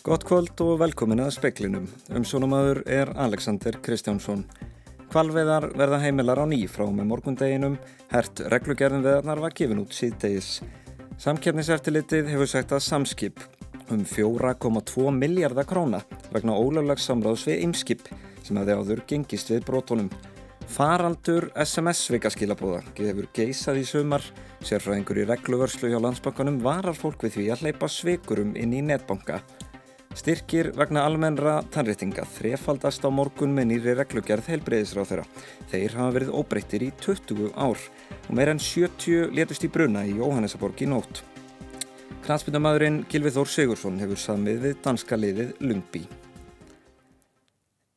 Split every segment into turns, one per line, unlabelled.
Gott kvöld og velkomin að speklinum. Umsónumadur er Alexander Kristjánsson. Kvalveðar verða heimilar á ný frá með morgundeginum. Hert reglugerðin veðarnar var gefin út síðdegis. Samkjörniseftilitið hefur sagt að samskip um 4,2 miljardar króna vegna ólöflags samráðs við ymskip sem hefði áður gengist við brotunum. Faraldur SMS-vikaskilabóða gefur geysað í sumar. Sérfræðingur í regluvörslu hjá landsbankanum varar fólk við því að hleypa sveikurum inn í netbanka. Styrkir vegna almennra tannréttinga þrefaldast á morgun með nýri reglugerð heilbreyðisráð þeirra. Þeir hafa verið óbreyttir í 20 ár og meir enn 70 letust í bruna í Jóhannesaborg í nótt. Knatsmyndamadurinn Gilvið Þór Sigursson hefur samið við danska liðið Lungby.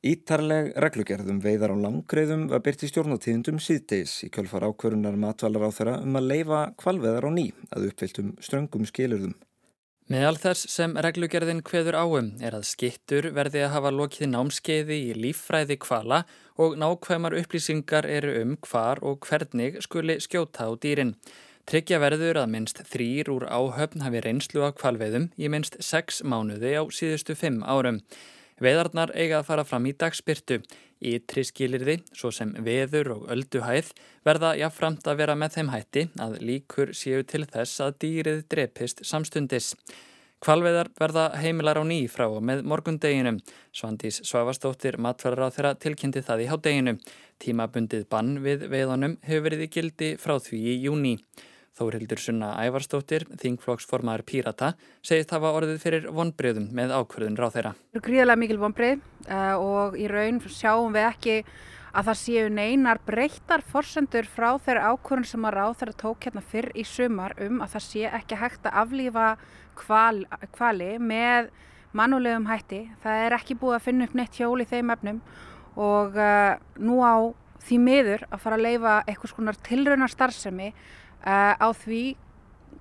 Ítarleg reglugerðum veiðar á langgreðum var byrt í stjórnatíðundum síðdeis í kjölfar ákvörunar matvalar á þeirra um að leifa kvalveðar á ný að uppfylltum ströngum skilurðum.
Meðal þess sem reglugerðin hveður áum er að skittur verði að hafa lokið námskeiði í líffræði kvala og nákvæmar upplýsingar eru um hvar og hvernig skuli skjóta á dýrin. Tryggja verður að minnst þrýr úr áhöfn hafi reynslu af kvalveðum í minnst sex mánuði á síðustu fimm árum. Veðarnar eiga að fara fram í dagspyrtu. Ítri skilirði, svo sem veður og ölduhæð, verða jáfnframt að vera með þeim hætti að líkur séu til þess að dýrið drepist samstundis. Kvalveðar verða heimilar á ný frá og með morgundeginum. Svandís Svavastóttir matfælar á þeirra tilkynnti það í hádeginu. Tímabundið bann við veðanum hefur verið í gildi frá því í júni. Þórildur Sunna Ævarstóttir, þingflokksformaður Pírata, segist hafa orðið fyrir vonbreyðum með ákverðun ráð þeirra.
Það er gríðilega mikil vonbreyð uh, og í raun sjáum við ekki að það séu neinar breyttar forsendur frá þeirra ákverðun sem að ráð þeirra tók hérna fyrr í sumar um að það sé ekki hægt að aflífa kval, kvali með mannulegum hætti. Það er ekki búið að finna upp neitt hjól í þeim efnum og uh, nú á því miður að fara að leifa eitthvað skonar tilraunar starfsemi uh, á því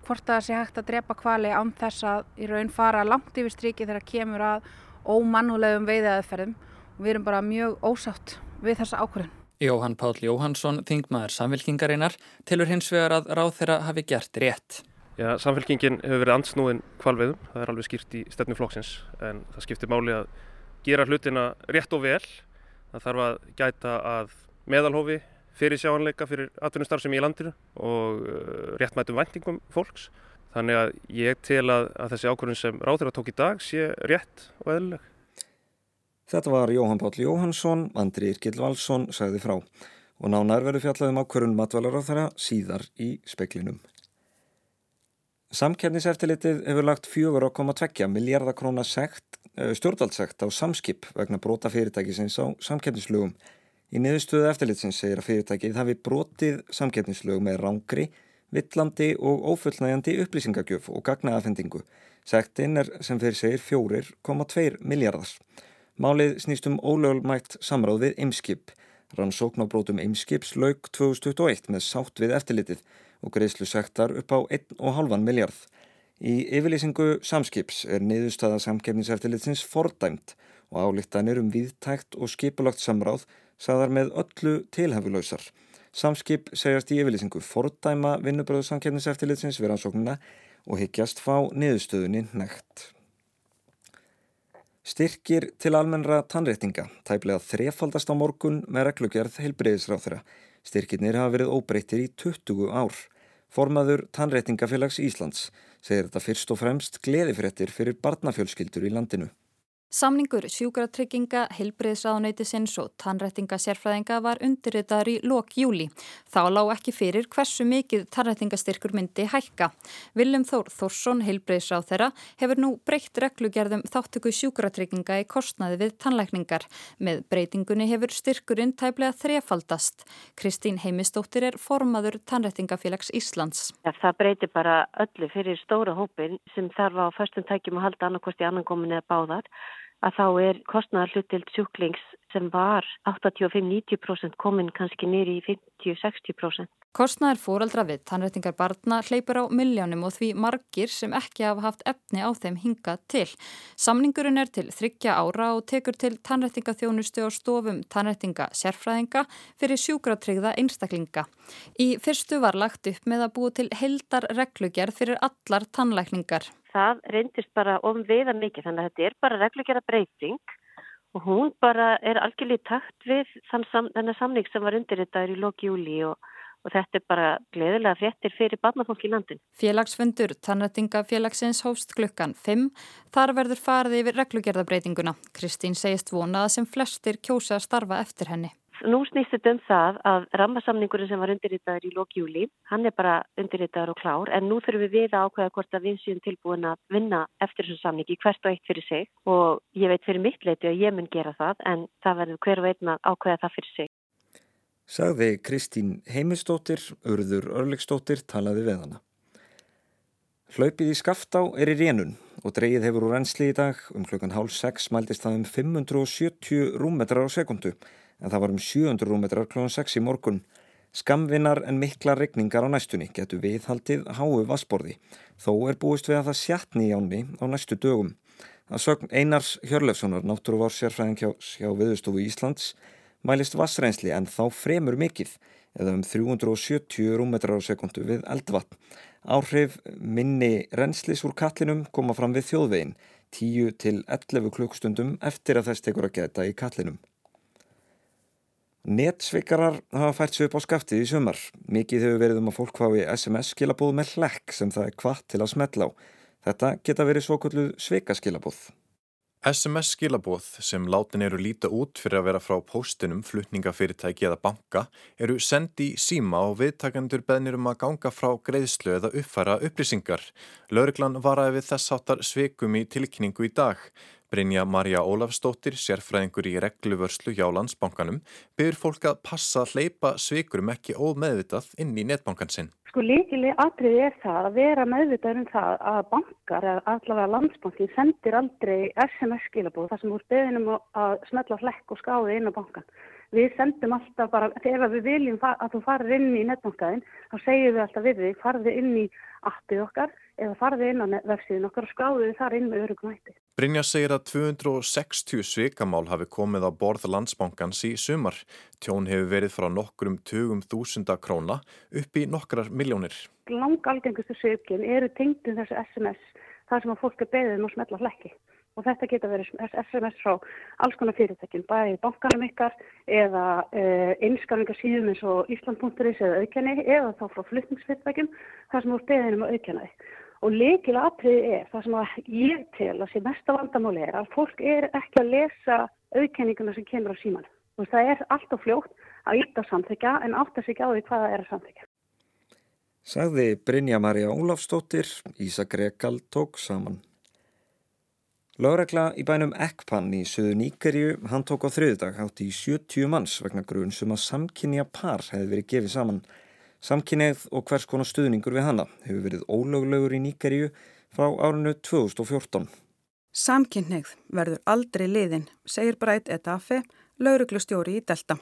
hvort það sé hægt að drepa kvali án þess að í raun fara langt yfir stríki þegar kemur að ómannulegum veiðaðferðum og við erum bara mjög ósátt við þessa ákvörðun.
Jóhann Páll Jóhannsson, þingmaður samfélkingarinnar, tilur hins vegar að ráð þeirra hafi gert rétt.
Já, samfélkingin hefur verið ansnúin kvalveðum, það er alveg skýrt í stefnu flokksins en það skiptir máli að gera hlutina rétt og vel. Það þarf að gæta að meðalhofi fyrir sjáanleika fyrir atvinnustarfsemi í landinu og uh, réttmætum væntingum fólks. Þannig að ég tel að, að þessi ákvörðun sem ráður að tók í dag sé rétt og eðlileg.
Þetta var Jóhann Páll Jóhannsson, Andri Irkild Valsson sagði frá og nánar verður fjallaðum ákvörðun matvælar á þeirra síðar í speklinum. Samkerniseftilitið hefur lagt 4,2 miljardakróna eh, stjórnaldsekt á samskip vegna brota fyrirtækisins á samkernislugum Í niðurstöðu eftirlitsins segir að fyrirtækið hafi brotið samkeppnislög með rángri, vittlandi og ófullnægjandi upplýsingagjöf og gagnaafhendingu. Sektinn er sem þeir segir 4,2 miljardar. Málið snýst um ólögulmægt samráð við Eimskip. Rannsókn á brotum Eimskips laug 2021 með sátt við eftirlitið og greiðslu sektar upp á 1,5 miljard. Í yfirlýsingu samskips er niðurstöða samkeppniseftirlitsins fordæmt og álíktanir um viðtækt og skipulagt samráð sagðar með öllu tilhafulausar. Samskip segjast í yfirlýsingu fordæma vinnubröðusamkefniseftilitsins við rannsóknuna og higgjast fá niðurstöðunni nekt. Styrkir til almennra tannréttinga tæplega þrefaldast á morgun með reglugjörð heilbreyðisráþurra. Styrkirnir hafa verið óbreyttir í 20 ár. Formaður Tannréttingafélags Íslands segir þetta fyrst og fremst gleðifréttir fyrir barnafjölskyldur í landinu.
Samningur sjúkratrygginga, heilbreyðsraðunöytisins og tannrættingasérfræðinga var undirritaður í lok júli. Þá lág ekki fyrir hversu mikið tannrættingastyrkur myndi hækka. Viljum Þór Þórsson, heilbreyðsráð þeirra, hefur nú breytt reglugerðum þáttöku sjúkratrygginga í kostnaði við tannlækningar. Með breytingunni hefur styrkurinn tæplega þrefaldast. Kristín Heimistóttir er formaður tannrættingafélags Íslands.
Ja, það breytir bara öllu fyrir stóra hópin sem þarf á fyrstum tækjum að halda annarkost í annan komin eða báðar að þá er kostnæðar hlutild sjúklings sem var 85-90% komin kannski nýri í 50-60%.
Kostnæðar fóraldra við tannrættingar barna hleypur á miljónum og því margir sem ekki hafa haft efni á þeim hinga til. Samningurinn er til þryggja ára og tekur til tannrættingaþjónustu og stofum tannrættinga sérfræðinga fyrir sjúkratrygða einstaklinga. Í fyrstu var lagt upp með að búa til heldar reglugerð fyrir allar tannlækningar.
Það reyndist bara ofn viða mikið þannig að þetta er bara reglugjara breyting og hún bara er algjörlega takt við þennan samning sem var undirritaður í lóki júli og, og þetta er bara gleðilega fréttir fyrir barnafólk í landin.
Félagsfundur Tannrættingafélagsins hófst klukkan 5. Þar verður farið yfir reglugjörðabreitinguna. Kristín segist vonað sem flestir kjósa að starfa eftir henni.
Nú snýst þetta um það að rammasamningurinn sem var undirritaður í lókjúli, hann er bara undirritaður og klár en nú þurfum við við að ákveða hvort að við séum tilbúin að vinna eftir þessum samningi hvert og eitt fyrir sig og ég veit fyrir mitt leiti að ég mun gera það en það verður hver og einn að ákveða það fyrir sig.
Sagði Kristín Heimistóttir, Urður Örlegstóttir talaði við hana. Hlaupið í Skaftá er í rénun og dreyið hefur úr ennsli í dag um klukkan hálf 6 mæltist það um 570 rúmetrar á sekundu en það var um 700 rúmetrar kl. 6 í morgun. Skamvinnar en mikla regningar á næstunni getur viðhaldið háu vassborði. Þó er búist við að það sjatni í áni á næstu dögum. Það sögn Einars Hjörlefssonar, náttúruvár sérfræðing hjá, hjá Viðustofu Íslands, mælist vassreynsli en þá fremur mikill, eða um 370 rúmetrar á sekundu við eldvatn. Áhrif minni reynslis úr kallinum koma fram við þjóðvegin, 10 til 11 klukkstundum eftir að þess tekur að geta í kallinum. Netsvikarar hafa fært sér upp á skaftið í sumar. Mikið hefur verið um að fólk fái SMS skilabóð með hlekk sem það er kvart til að smetla á. Þetta geta verið svokullu sveikaskilabóð.
SMS skilabóð sem látin eru líta út fyrir að vera frá postinum, flutningafyrirtæki eða banka eru sendi síma og viðtakandur beðnir um að ganga frá greiðslu eða uppfæra upplýsingar. Lörglan varaði við þess áttar sveikum í tilkynningu í dag. Brynja Marja Ólafstóttir, sérfræðingur í regluvörslu hjá landsbankanum, byrjur fólk að passa að hleypa svikurum ekki ómeðvitað inn í netbankan sinn.
Sko líkileg atriði er það að vera meðvitað um það að bankar, allavega landsbankin, sendir aldrei SMS-skilabóð þar sem úr beðinum að smetla hlekk og skáði inn á bankan. Við sendum alltaf bara, þegar við viljum að þú farir inn í netbankaðin, þá segjum við alltaf við þig, farði inn í appið okkar eða farði inn á vefsíðin okkar og skráði þar inn með örugum hætti.
Brynja segir að 260 svikamál hafi komið á borð landsbankans í sumar. Tjón hefur verið frá nokkrum tugum þúsunda króna upp í nokkrar miljónir.
Langalgengustu svikin eru tengdum þessu SMS þar sem að fólk er beðið um að smetla hlekki og þetta geta verið SMS frá alls konar fyrirtækjum, bæði bankanum ykkar eða uh, einskalingarsýðum eins og Ísland.is eða auðkenni eða þá frá flytningsfyrirtækjum þar sem úr beðinum að auðkenna þig. Og leikilega atriði er, það sem ég tel að sé mesta vandamáli er að fólk er ekki að lesa auðkenninguna sem kemur á síman. Það er allt og fljótt að ytta samþykja en átt að segja á því hvaða er að samþykja.
Sagði Brynja Marja Ólafstóttir, Ísa Grekal tók saman. Láregla í bænum Ekpan í söðu Níkerju hann tók á þriðdag hátt í 70 manns vegna grunn sem að samkynja par hefði verið gefið saman. Samkynnið og hvers konar stuðningur við hanna hefur verið ólöglegur í Níkerju frá árinu 2014.
Samkynnið verður aldrei liðin, segir Brætt Etafe, lauruglustjóri í Delta.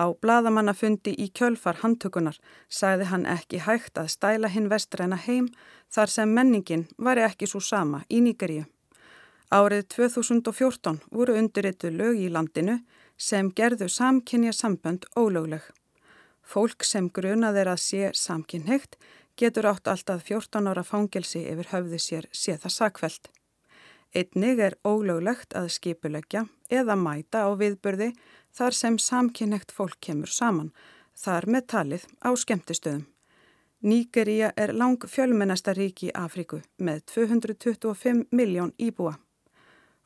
Á bladamannafundi í kjölfar handtökunar sagði hann ekki hægt að stæla hinn vestræna heim þar sem menningin var ekki svo sama í Níkerju. Árið 2014 voru undirritu lög í landinu sem gerðu samkynja sambönd ólögleg. Fólk sem grunað er að sé samkynhegt getur átt alltaf 14 ára fangelsi yfir höfði sér sé það sakveld. Einnig er ólöglegt að skipulegja eða mæta á viðbörði þar sem samkynhegt fólk kemur saman, þar með talið á skemmtistöðum. Nígeria er lang fjölmennasta ríki í Afríku með 225 miljón íbúa.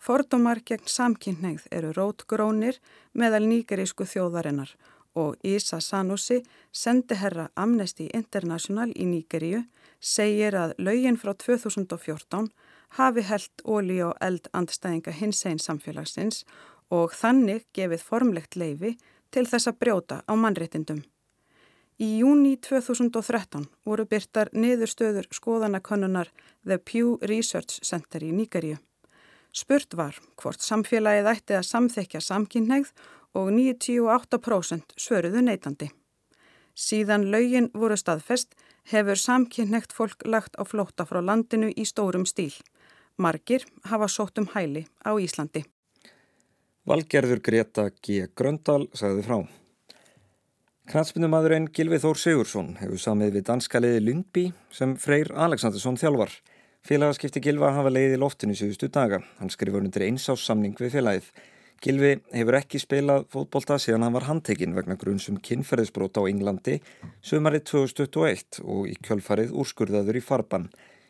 Fordómar gegn samkynneigð eru rótgrónir meðal nýgerísku þjóðarinnar og Isa Sanusi, sendiherra Amnesty International í Nýgeríu, segir að laugin frá 2014 hafi held óli og eld andstæðinga hins einn samfélagsins og þannig gefið formlegt leifi til þess að brjóta á mannréttindum. Í júni 2013 voru byrtar niðurstöður skoðanakonnunar The Pew Research Center í Nýgeríu. Spurt var hvort samfélagið ætti að samþekja samkynneigð og 98% svöruðu neytandi. Síðan laugin voru staðfest hefur samkynneigt fólk lagt á flótta frá landinu í stórum stíl. Margir hafa sótt um hæli á Íslandi.
Valgerður Greta G. Gröndal sagði frá. Knatsmyndumadurinn Gilvið Þór Sigursson hefur samið við danska liði Lundby sem Freyr Aleksandarsson þjálfar. Félagaskipti Gilva hafa leiðið í loftinu síðustu daga. Hann skrifur undir eins á samning við félagið. Gilvi hefur ekki spilað fótbolta síðan hann var handtekinn vegna grunnsum kynferðisbrót á Englandi sömarið 2021 og í kjölfarið úrskurðaður í farban.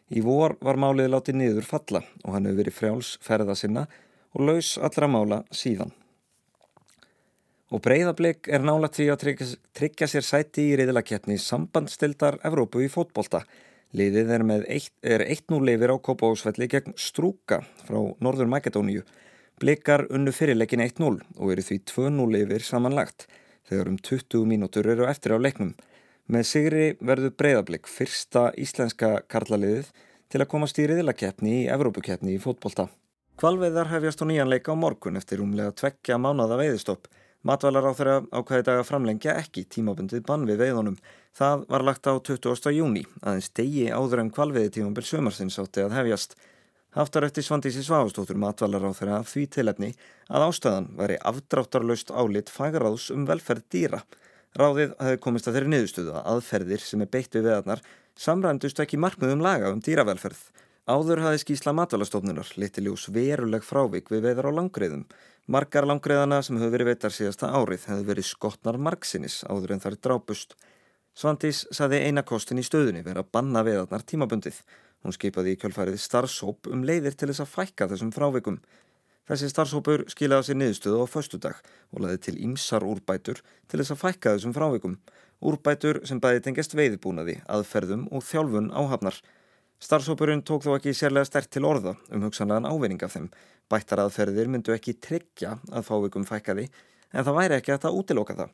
Í vor var málið látið niður falla og hann hefur verið frjáls ferða sinna og laus allra mála síðan. Og breyðablik er nála því að tryggja, tryggja sér sæti í reyðilakeppni sambandstildar Evrópu í fótbolta. Liðið er með 1-0 lifir á Kópavósfelli gegn Strúka frá Norður Makedóníu. Blikar unnu fyrirleikin 1-0 og eru því 2-0 lifir samanlagt þegar um 20 mínútur eru eftir á leiknum. Með sigri verður breyðablik fyrsta íslenska karlaliðið til að komast í riðilakeppni í Evrópukeppni í fótbolta. Kvalveðar hefjast á nýjan leika á morgun eftir umlega tveggja mánuða veiðistopp. Matvalar á þeirra ákvæði dag að framlengja ekki tímabundið bann við veiðunum. Það var lagt á 20. júni, aðeins degi áður en kvalviði tímabill sömarsins átti að hefjast. Haftar eftir Svandísi Svávastóttur matvalar á þeirra því tilefni að ástöðan væri afdráttarlaust álit fagaráðs um velferð dýra. Ráðið hafi komist að þeirri niðurstöðu að aðferðir sem er beitt við veðarnar samrændust ekki markmiðum laga um dýravelferð. Áður hafi skísla matvalastofnunar litiljós veruleg frávik við veðar á langriðum Margar langriðana sem hefur verið veitar síðasta árið hefur verið skotnar margsinnis áður en þar drápust. Svandís saði einakostin í stöðunni verið að banna veðarnar tímabundið. Hún skipaði í kjölfærið starfsóp um leiðir til þess að fækka þessum frávikum. Þessi starfsópur skilaði sér niðurstöðu á föstudag og laði til ímsar úrbætur til þess að fækka þessum frávikum. Úrbætur sem bæði tengist veiðbúnaði, aðferðum og þjálfun áhafnar. Starfsópurinn tók þó ekki sérlega stert til orða um hugsanlegan ávinning af þeim Bættar aðferðir myndu ekki tryggja að fávikum fækkaði en það væri ekki að það útiloka það.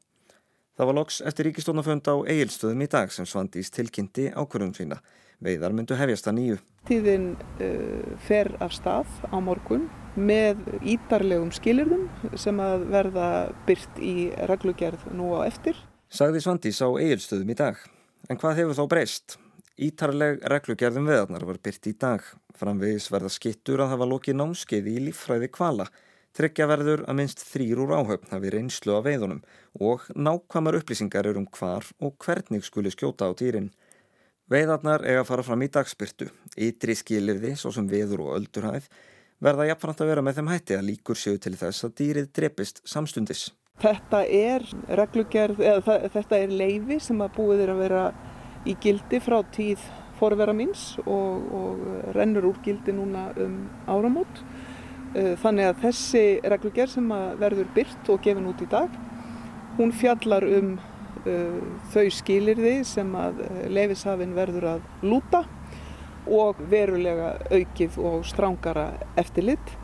Það var loks eftir ríkistónafönd á eigilstöðum í dag sem Svandís tilkynnti ákvörðum sína. Veiðar myndu hefjast að nýju.
Tíðin uh, fer af stað á morgun með ídarlegum skilirðum sem að verða byrt í reglugerð nú á eftir.
Sagði Svandís á eigilstöðum í dag. En hvað hefur þá breyst? Ítarleg reglugerðum veðarnar var byrt í dag. Framvegis verða skittur að hafa lokið námskeiði í líffræði kvala. Tryggja verður að minnst þrýr úr áhöfn hafi reynslu af veiðunum og nákvæmar upplýsingar er um hvar og hvernig skuli skjóta á dýrin. Veiðarnar eiga að fara fram í dagspyrtu. Ytri skilirði, svo sem veður og öldurhæð, verða jafnframt að vera með þeim hætti að líkur séu til þess að dýrið drepist samstundis.
Þetta er reglugerð, eða þetta er leifi sem að búið er að vera í gildi frá tíð forvera míns og, og rennur úr gildi núna um áramót. Eh, þannig að þessi reglugjör sem verður byrt og gefin út í dag, hún fjallar um þau skilirði sem að eh, leifishafinn verður að lúta og verulega aukið og strángara eftirlit.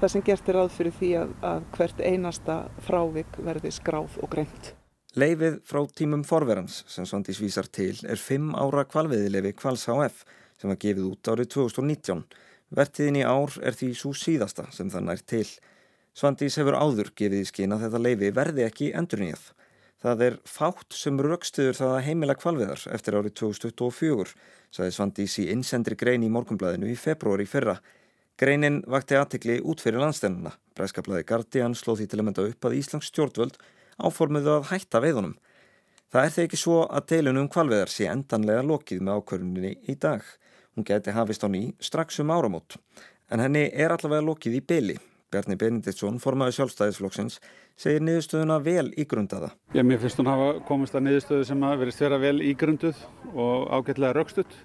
Það sem gert er aðfyrir því að, að hvert einasta frávik verði skráð og greint.
Leifið frá tímum forverans sem Svandís vísar til er 5 ára kvalviðilefi Kvals HF sem var gefið út árið 2019. Vertiðin í ár er því svo síðasta sem það nær til. Svandís hefur áður gefið í skina þetta leifi verði ekki endur nýjað. Það er fátt sem raukstuður það að heimila kvalviðar eftir árið 2024, saði Svandís í innsendri grein í morgumblæðinu í februari fyrra. Greinin vakti aðtikli út fyrir landstennuna. Bræskablaði Guardian slóð því til að mynda upp að Íslands stjórnvöld áformuðu að hætta veiðunum. Það er þegar ekki svo að deilunum kvalveðar sé endanlega lokið með ákvörðuninni í dag. Hún geti hafist á ný strax um áramót. En henni er allavega lokið í byli. Bjarni Benediktsson, formaði sjálfstæðisflokksins, segir niðurstöðuna vel ígrundaða.
Já, mér finnst hún hafa komist að niðurstöðu sem að verist vera vel ígrunduð og ágætlega raukstuð.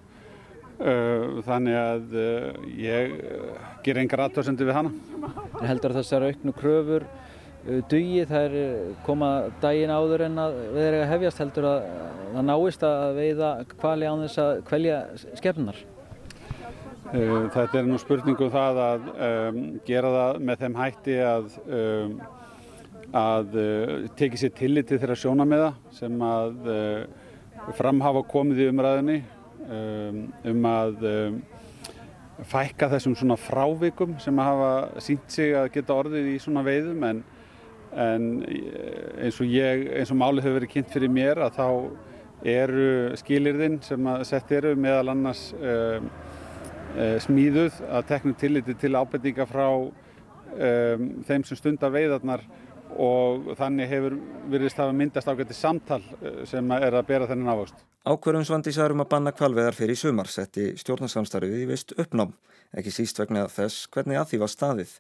Þannig að ég ger engar aðtöðsendu við hana.
Heldur þessar auknu kröfur dugi það er koma daginn áður en að við erum að hefjast heldur að það náist að veiða hvali án þess að kvelja skefnunar.
Uh, þetta er nú spurningum það að um, gera það með þeim hætti að, um, að uh, teki sér tillit til þeirra sjónameða sem að uh, framhafa komið í umræðinni um, um að fækka þessum svona frávikum sem hafa sínt sig að geta orðið í svona veiðum. En en eins og ég, eins og málið hefur verið kynnt fyrir mér að þá eru skilirðin sem að sett eru meðal annars um, smíðuð að teknu tilliti til ábendinga frá um, þeim sem stundar veiðarnar og þannig hefur verið stafa myndast ágætti samtal sem er að bera þennan ávöxt.
Ákverðum Svandísar um að banna kvalveðar fyrir sumar setti stjórnarsamstarfið í vist uppnám, ekki síst vegna þess hvernig að því var staðið.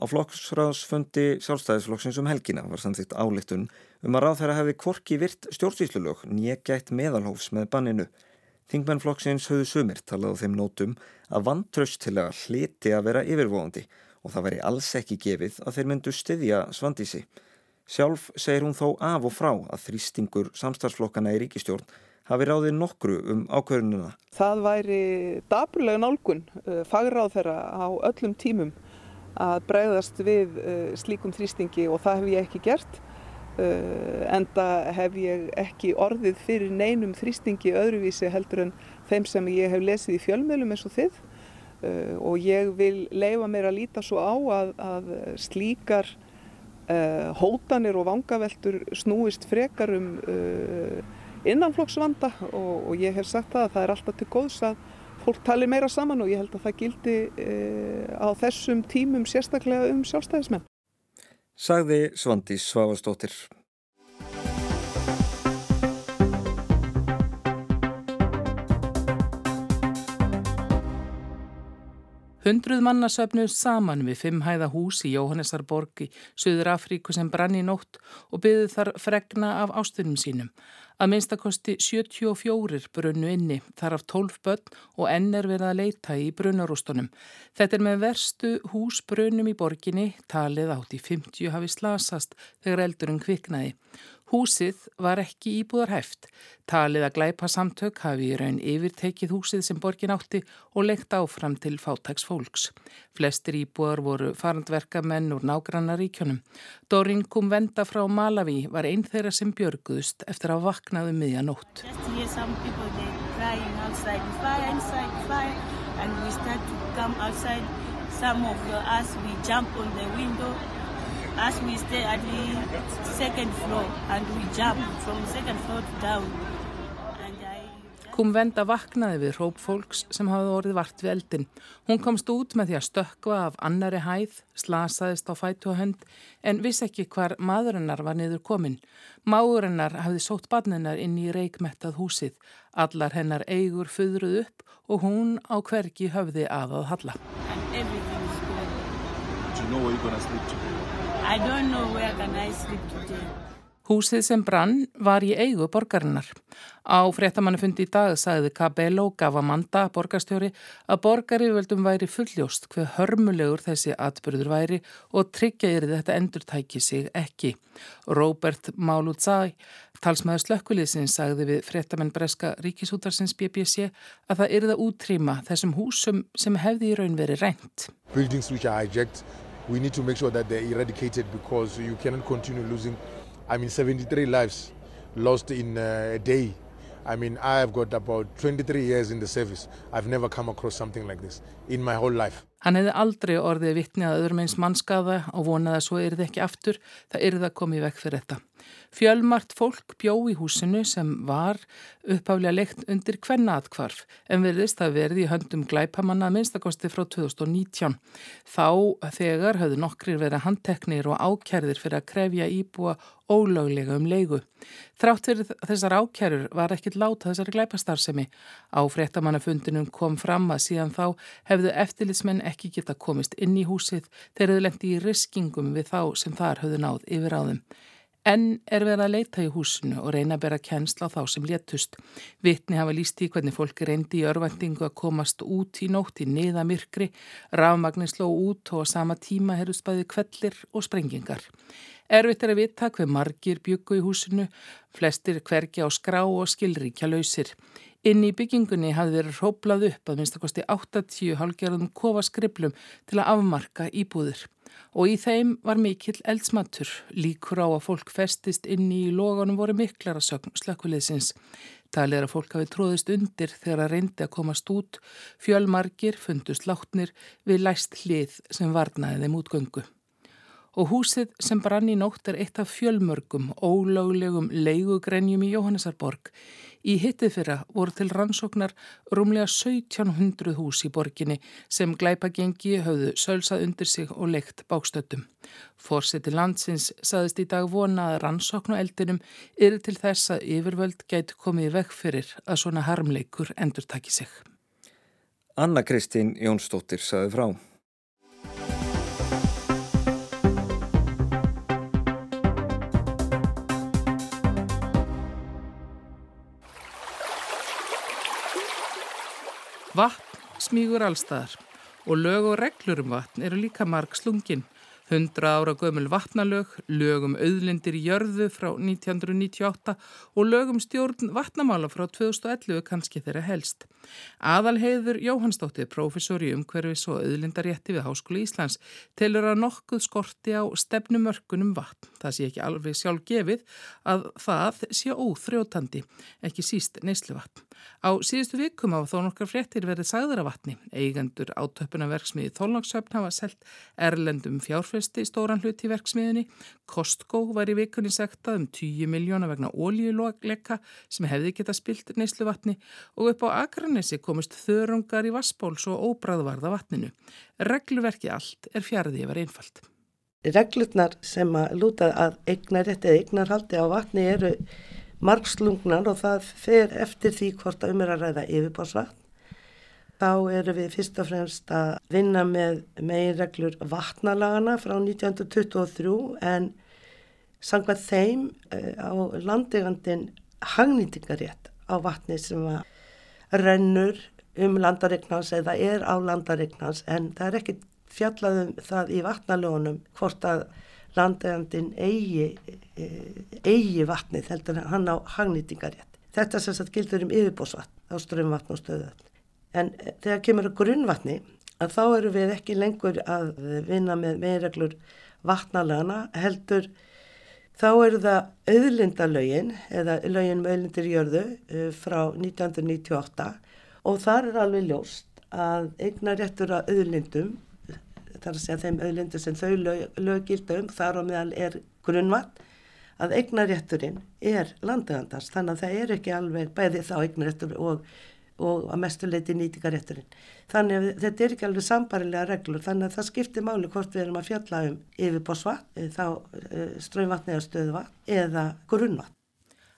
Á flokksráðsfundi sjálfstæðisflokksins um helgina var samþýtt áliktun um að ráð þeirra hefði kvorki virt stjórnsýslulög nýjegætt meðalhófs með banninu. Þingmennflokksins höfðu sumir talað á þeim nótum að vantraust til að hliti að vera yfirvóðandi og það veri alls ekki gefið að þeir myndu styðja Svandísi. Sjálf segir hún þó af og frá að þrýstingur samstarfsflokkana í ríkistjórn hafi ráðið nokkru um ákverðununa.
Það væri daburlega nálgun uh, fagráð þeirra á öllum tímum að bregðast við uh, slíkum þrýstingi og það hef ég ekki gert. Uh, enda hef ég ekki orðið fyrir neinum þrýstingi öðruvísi heldur en þeim sem ég hef lesið í fjölmjölum eins og þið og ég vil leifa mér að líta svo á að, að slíkar hótanir og vangaveltur snúist frekar um innanflokksvanda og, og ég hef sagt það að það er alltaf til góðs að fólk tali meira saman og ég held að það gildi e, á þessum tímum sérstaklega um sjálfstæðismenn.
Sagði Svandís Svavastóttir.
Hundruð manna söfnuð saman við fimm hæða hús í Jóhannesarborg í Suður Afríku sem brann í nótt og byggðu þar fregna af ástunum sínum. Að minnstakosti 74 brunnu inni, þar af 12 börn og enn er verið að leita í brunarústunum. Þetta er með verstu húsbrunum í borginni, talið átt í 50 hafi slasast þegar eldurinn kviknaði. Húsið var ekki íbúðarhæft. Talið að glæpa samtök hafi í raun yfirtekið húsið sem borgin átti og leikt áfram til fátæks fólks. Flestir íbúðar voru farandverkamenn úr nágrannaríkjónum. Dorin kom venda frá Malawi var einn þeirra sem björguðust eftir að vaknaðu um miðjanótt. Some of us we jump on the window As we stay at the second floor and we jump from second floor to down. Kom venda vaknaði við hróp fólks sem hafði orðið vart við eldin. Hún komst út með því að stökka af annari hæð, slasaðist á fætu og hönd en vissi ekki hvar maðurinnar var niður komin. Máurinnar hafði sótt barninnar inn í reikmettað húsið. Allar hennar eigur föðruð upp og hún á hverki höfði aðað halla. Húsið sem brann var í eigu borgarinnar. Á fréttamannufundi í dag sagði Cabello Gavamanda, borgarstjóri, að borgarivöldum væri fulljóst hver hörmulegur þessi atbyrður væri og tryggjaðir þetta endurtæki sig ekki. Robert Mauludzai, talsmaður slökkuliðsins, sagði við fréttamenn Breska Ríkisútarsins BBC að það yrða útrýma þessum húsum sem hefði í raun verið reynd. Buildings which are hijacked we need to make sure that they're eradicated because you cannot continue losing, I mean, 73 lives lost in uh, a day. I mean, I have got about 23 years in the service. I've never come across something like this in my whole life. Hann hefði aldrei orðið vittni að öðrum eins mannskaða og vonaði að svo er þið ekki aftur, það er það að koma í vekk fyrir þetta. Fjölmart fólk bjó í húsinu sem var uppáflega leikt undir hvernaatkvarf en verðist að verði í höndum glæpamanna minnstakosti frá 2019. Þá þegar höfðu nokkrir verið handteknir og ákjærðir fyrir að krefja íbúa ólöglega um leigu. Þrátt fyrir þessar ákjærur var ekkit láta þessari glæpastarfsemi. Á fréttamannafundinum kom fram að síðan þá hefðu eftirlitsmenn ekki geta komist inn í húsið þegar þau lendi í riskingum við þá sem þar höfðu náð yfir á þeim. En er verið að leita í húsinu og reyna að bera kjensla á þá sem léttust. Vittni hafa líst í hvernig fólk reyndi í örvendingu að komast út í nótt í niðamirkri, rafmagnir sló út og á sama tíma herru spæði kvellir og sprengingar. Erfitt er að vita hver margir byggu í húsinu, flestir hvergi á skrá og skilríkja lausir. Inn í byggingunni hafði verið róplað upp að minnstakosti 80 halgerðum kofaskriflum til að afmarka íbúðir og í þeim var mikill eldsmatur. Líkur á að fólk festist inn í loganum voru miklar að sögn slökkuleysins. Talið er að fólk hafi tróðist undir þegar að reyndi að komast út. Fjölmargir fundust látnir við læst hlið sem varnaði þeim útgöngu. Og húsið sem brann í nótt er eitt af fjölmörgum ólöglegum leigugrenjum í Jóhannesarborg. Í hittið fyrra voru til rannsóknar rúmlega 1700 hús í borginni sem glæpagengi höfðu sölsað undir sig og leikt bákstöttum. Fórseti landsins saðist í dag vona að rannsóknu eldinum eru til þess að yfirvöld gæti komið veg fyrir að svona harmleikur endur taki sig.
Anna Kristín Jónsdóttir saði frá.
Vatn smígur allstaðar og lög og reglur um vatn eru líka marg slungin. 100 ára gömul vatnalög, lögum auðlindir í jörðu frá 1998 og lögum stjórn vatnamála frá 2011 kannski þeirra helst. Aðalheiður Jóhannsdóttir, professor í umhverfis og auðlindarétti við Háskóli Íslands, telur að nokkuð skorti á stefnumörkunum vatn. Það sé ekki alveg sjálf gefið að það sé óþrjótandi, ekki síst neyslu vatn. Á síðustu vikum á þó nokkar fréttir verið sagður af vatni. Eigendur átöpunaverksmiði Þólagsöfn hafa selgt erlendum fjárfesti stóran hlut í verksmiðinni. Kostgó var í vikunni sektað um 10 miljóna vegna ólíulokleika sem hefði geta spilt neyslu vatni og upp á Akranessi komist þörungar í vassbóls og óbræðvarða vatninu. Regluverki allt er fjariði yfir einfalt.
Reglurnar sem að lúta að eignar eða eignarhaldi á vatni eru margslungnar og það fer eftir því hvort að umir að ræða yfirbásvatn. Þá eru við fyrst og fremst að vinna með meginreglur vatnalagana frá 1923 en sangvað þeim eh, á landegandin hagnýtingarétt á vatni sem rennur um landaregnans eða er á landaregnans en það er ekki fjallaðum það í vatnalögunum hvort að landegandin eigi, eh, eigi vatnið heldur hann á hagnýtingarétt. Þetta sem sagt gildur um yfirbósvatn á strömmvatn og stöðuvatn. En eh, þegar kemur að grunnvatni að þá eru við ekki lengur að vinna með meðreglur vatnalagana heldur þá eru það auðlindalögin eða lögin með auðlindir jörðu eh, frá 1998 og þar er alveg ljóst að eignar réttur að auðlindum þar að segja þeim auðlindu sem þau lög, lögildu um, þar á meðal er grunnvatt, að eignarétturinn er landegandars, þannig að það er ekki alveg bæði þá eignaréttur og, og að mestuleiti nýtingarétturinn. Þannig að þetta er ekki alveg sambarilega reglur, þannig að það skiptir máli hvort við erum að fjalla um yfirbósvatn, eh, þá eh, ströymvatn eða stöðvatn eða grunnvatn.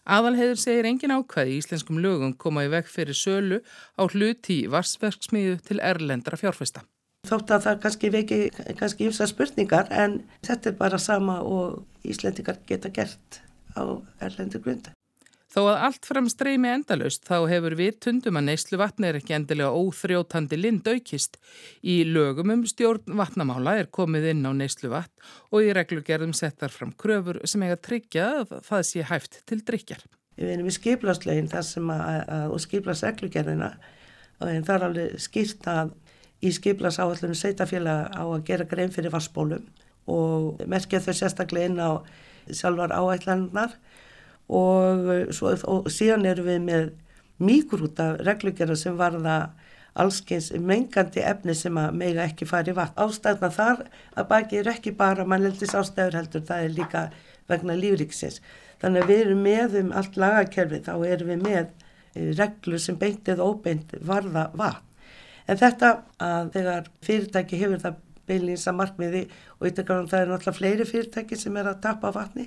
Aðalheður segir engin ákvæði í íslenskum lögum koma í veg fyrir sölu á hluti í varsverksmiðu til erlendra fjárfesta.
Þótt að það kannski veki kannski ymsa spurningar en þetta er bara sama og Íslendingar geta gert á erlendur grundu.
Þó að allt fram streymi endalust þá hefur við tundum að neyslu vatni er ekki endilega óþrjótandi lind aukist. Í lögum um stjórn vatnamála er komið inn á neyslu vatn og í reglugerðum settar fram kröfur sem eiga að tryggja að það sé hæft til drikjar.
Við erum í skiplarslegin þar sem að, að og skiplarsreglugerðina og það er alveg skýrt að í skiplasáallunum sveitafélag á að gera grein fyrir vassbólum og merkja þau sérstaklega inn á sjálfar áætlanar og, svo, og síðan eru við með mikrúta reglugjara sem varða allskeins mengandi efni sem að meiga ekki fari vatn. Ástæðna þar að baki er ekki bara mannleldis ástæður heldur, það er líka vegna lífriksins. Þannig að við erum með um allt lagakerfi, þá erum við með eh, reglur sem beint eða óbeint varða vatn. En þetta að þegar fyrirtæki hefur það beilins að markmiði og yttergráðum það er náttúrulega fleiri fyrirtæki sem er að tappa vatni,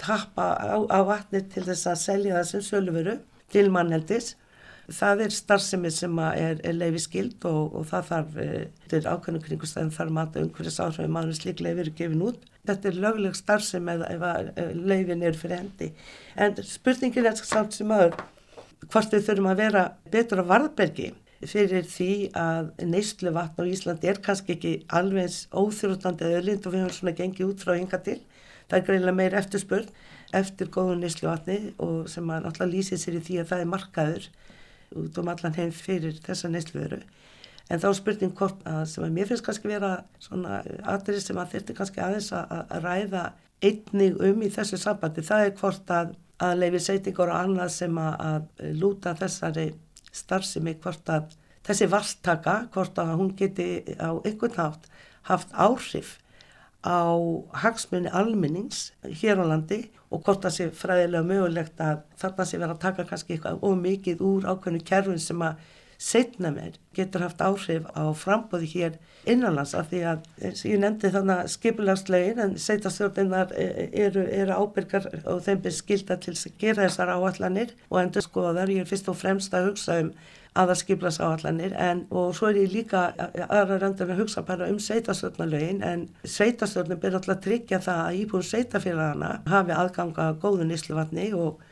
tappa á, á vatni til þess að selja það sem sölveru til manneldis. Það er starfsemi sem er, er leifi skild og, og það þarf, þetta er ákveðnum kringustæðin þarf maður umhverjus áhrifin maður slik leifir gefin út. Þetta er lögleg starfsemi ef, ef leifin er fyrir hendi. En spurningin er samt sem aður hvort við þurfum að vera betur á varðbergi fyrir því að neyslu vatn á Íslandi er kannski ekki alveg óþjóðlandi eða öðlind og við höfum svona gengið út frá hinga til. Það er greiðilega meir eftirspurn eftir góðu neyslu vatni og sem að náttúrulega lýsið sér í því að það er markaður út um allan heim fyrir þessa neyslu veru. En þá spurning hvort að sem að mér finnst kannski vera svona aðrið sem að þetta kannski aðeins að, að ræða einnig um í þessu sambandi. Það er hvort að, að leifi seitingar og annað sem að, að lúta þessari starfsemi hvort að þessi vastaka, hvort að hún geti á einhvern nátt haft áhrif á hagsmunni almennings hér á landi og hvort það sé fræðilega mögulegt að þarna sé vera að taka kannski eitthvað ómikið úr ákveðinu kerfin sem að setna mér getur haft áhrif á frambóði hér innanlands af því að ég nefndi þannig að skipulagslegin en setastjórninnar e, eru, eru ábyrgar og þeim er skilda til að gera þessar áallanir og endur skoðar ég er fyrst og fremst að hugsa um aðarskiplas áallanir en og svo er ég líka aðra röndan að hugsa bara um sveitastjórnarlögin en sveitastjórnum ber alltaf tryggja það að íbúin sveitafélagana hafi aðganga góðu nýsluvatni og,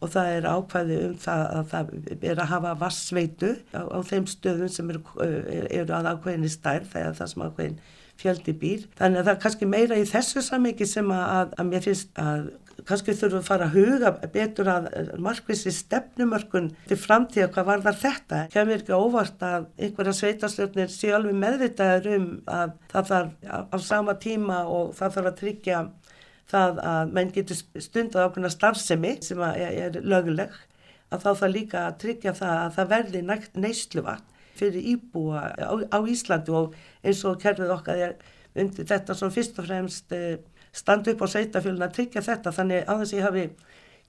og það er ákvæði um það að það er að hafa vassveitu á, á þeim stöðum sem eru, eru að ákvæðinni stærð þegar það sem ákvæðin fjöldi býr. Þannig að það er kannski meira í þessu samviki sem að, að mér finnst að kannski þurfum að fara að huga betur að markvissi stefnumörkun til framtíða hvað var það þetta kemur ekki óvart að einhverja sveitarstjórnir sé alveg meðvitaður um að það þarf á sama tíma og það þarf að tryggja það að menn getur stundað ákveðna starfsemi sem er löguleg að þá það líka að tryggja það að það verði neysluvat fyrir íbúa á, á Íslandi og eins og kerfið okkar er undir þetta sem fyrst og fremst eh, standa upp á sveitafjöluna að tryggja þetta þannig að þess að ég hafi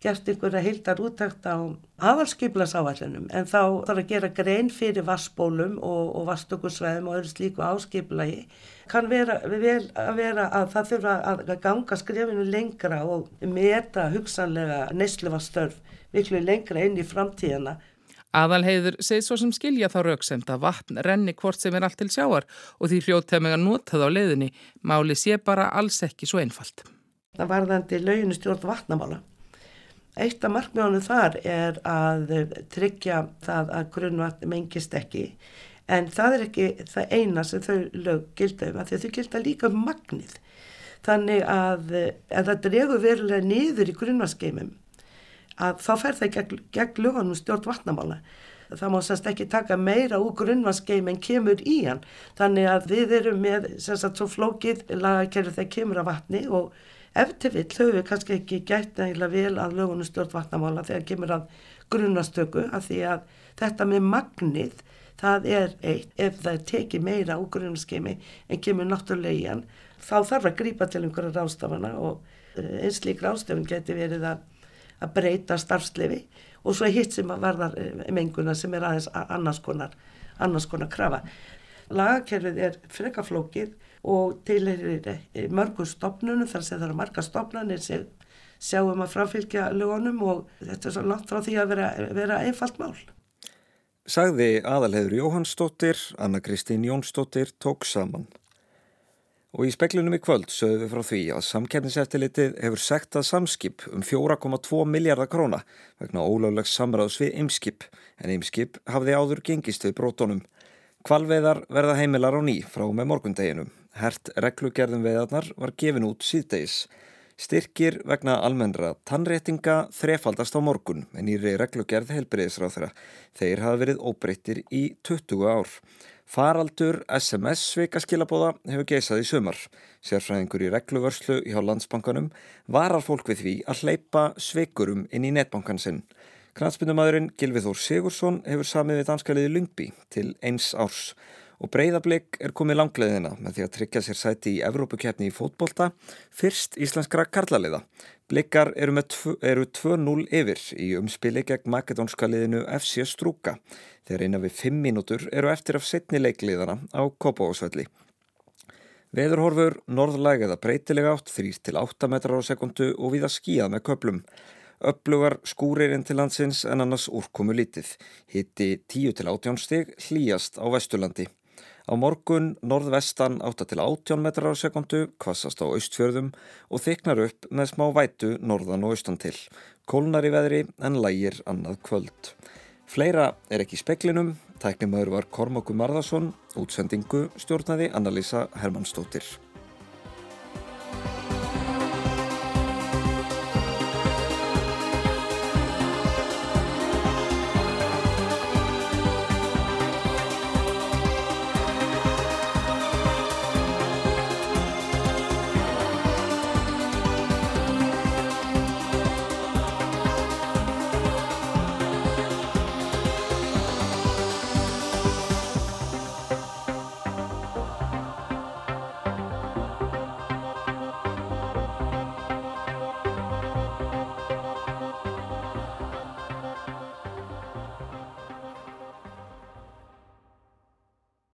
gert einhverja heildar úttækt á aðalskiplasáallunum en þá þarf að gera grein fyrir vassbólum og, og vastökursvæðum og öðru slíku áskiplagi kann vera vel að vera að það þurfa að ganga skrefinu lengra og meta hugsanlega nesluvastörf miklu lengra inn í framtíðana
Aðalheiður segir svo sem skilja þá rauksemt að vatn renni hvort sem er allt til sjáar og því hljóttið með að nota það á leiðinni. Máli sé bara alls ekki svo einfalt.
Það varðandi lauginu stjórn vatnamála. Eitt af markmjónum þar er að tryggja það að grunnvatn mengist ekki en það er ekki það eina sem þau lög gilda um að þau gilda líka um magnið. Þannig að, að það dregur verulega niður í grunnvatsgeimum að þá fer það gegn, gegn lögunum stjórn vatnamála. Það má sérst ekki taka meira úr grunnvarsgeim en kemur í hann. Þannig að við erum með sérst svo flókið lagakerfi þegar kemur að vatni og ef til vill höfum við kannski ekki gætt nægilega vel að lögunum stjórn vatnamála þegar kemur að grunnvastöku af því að þetta með magnið það er eitt. Ef það tekir meira úr grunnvarsgeimi en kemur náttúrulega í hann þá þarf að grípa til einhverja rástafana og eh, eins lík rástafin geti verið að að breyta starfslefi og svo hitt sem að varðar eh, menguna sem er aðeins annars konar, annars konar krafa. Lagakerfið er frekaflókið og til er eh, mörgum stopnunum þar sem það eru marga stopnarnir sem sjáum að framfylgja lögunum og þetta er svo langt frá því að vera, vera einfalt mál.
Sagði aðalheður Jóhannsdóttir, Anna Kristín Jónsdóttir tók saman. Og í speklunum í kvöld sögum við frá því að samkerniseftilitið hefur sekt að samskip um 4,2 miljardar króna vegna ólöglegs samráðs við ymskip en ymskip hafði áður gengist við brótonum. Kvalveðar verða heimilar á ný frá með morgundeginum. Hert reglugerðum veðarnar var gefin út síðdeis. Styrkir vegna almennra tannréttinga þrefaldast á morgun en í reglugerð helbriðisráð þeirra. Þeir hafa verið óbreyttir í 20 ár. Faraldur SMS sveikaskilabóða hefur geisað í sumar. Sérfræðingur í regluvörslu hjá landsbankanum varar fólk við því að hleypa sveikurum inn í netbankan sinn. Knatsbyndumadurinn Gilvið Þór Sigursson hefur samið við danskaliði Lungby til eins árs og breyðarbleik er komið langleðina með því að tryggja sér sæti í Evrópukefni í fótbolta fyrst íslenskra karlaliða. Bleikar eru 2-0 yfir í umspili gegn makedónska liðinu FC Strúka þegar eina við 5 mínútur eru eftir af setni leikliðana á Kópavósvelli. Veðurhorfur norðlæg eða breytilega átt 3-8 metrar á sekundu og viða skíða með köplum. Upplugar skúririnn til landsins en annars úrkomu lítið. Hitti 10-18 stig hlýjast á Vesturlandi. Á morgun norðvestan 8-18 metrar á sekundu, kvassast á austfjörðum og þyknar upp með smá vætu norðan og austan til. Kólnar í veðri en lægir annað kvöld. Fleira er ekki í speklinum, tæknumöður var Kormáku Marðarsson, útsendingu stjórnaði Anna-Lísa Hermannsdóttir.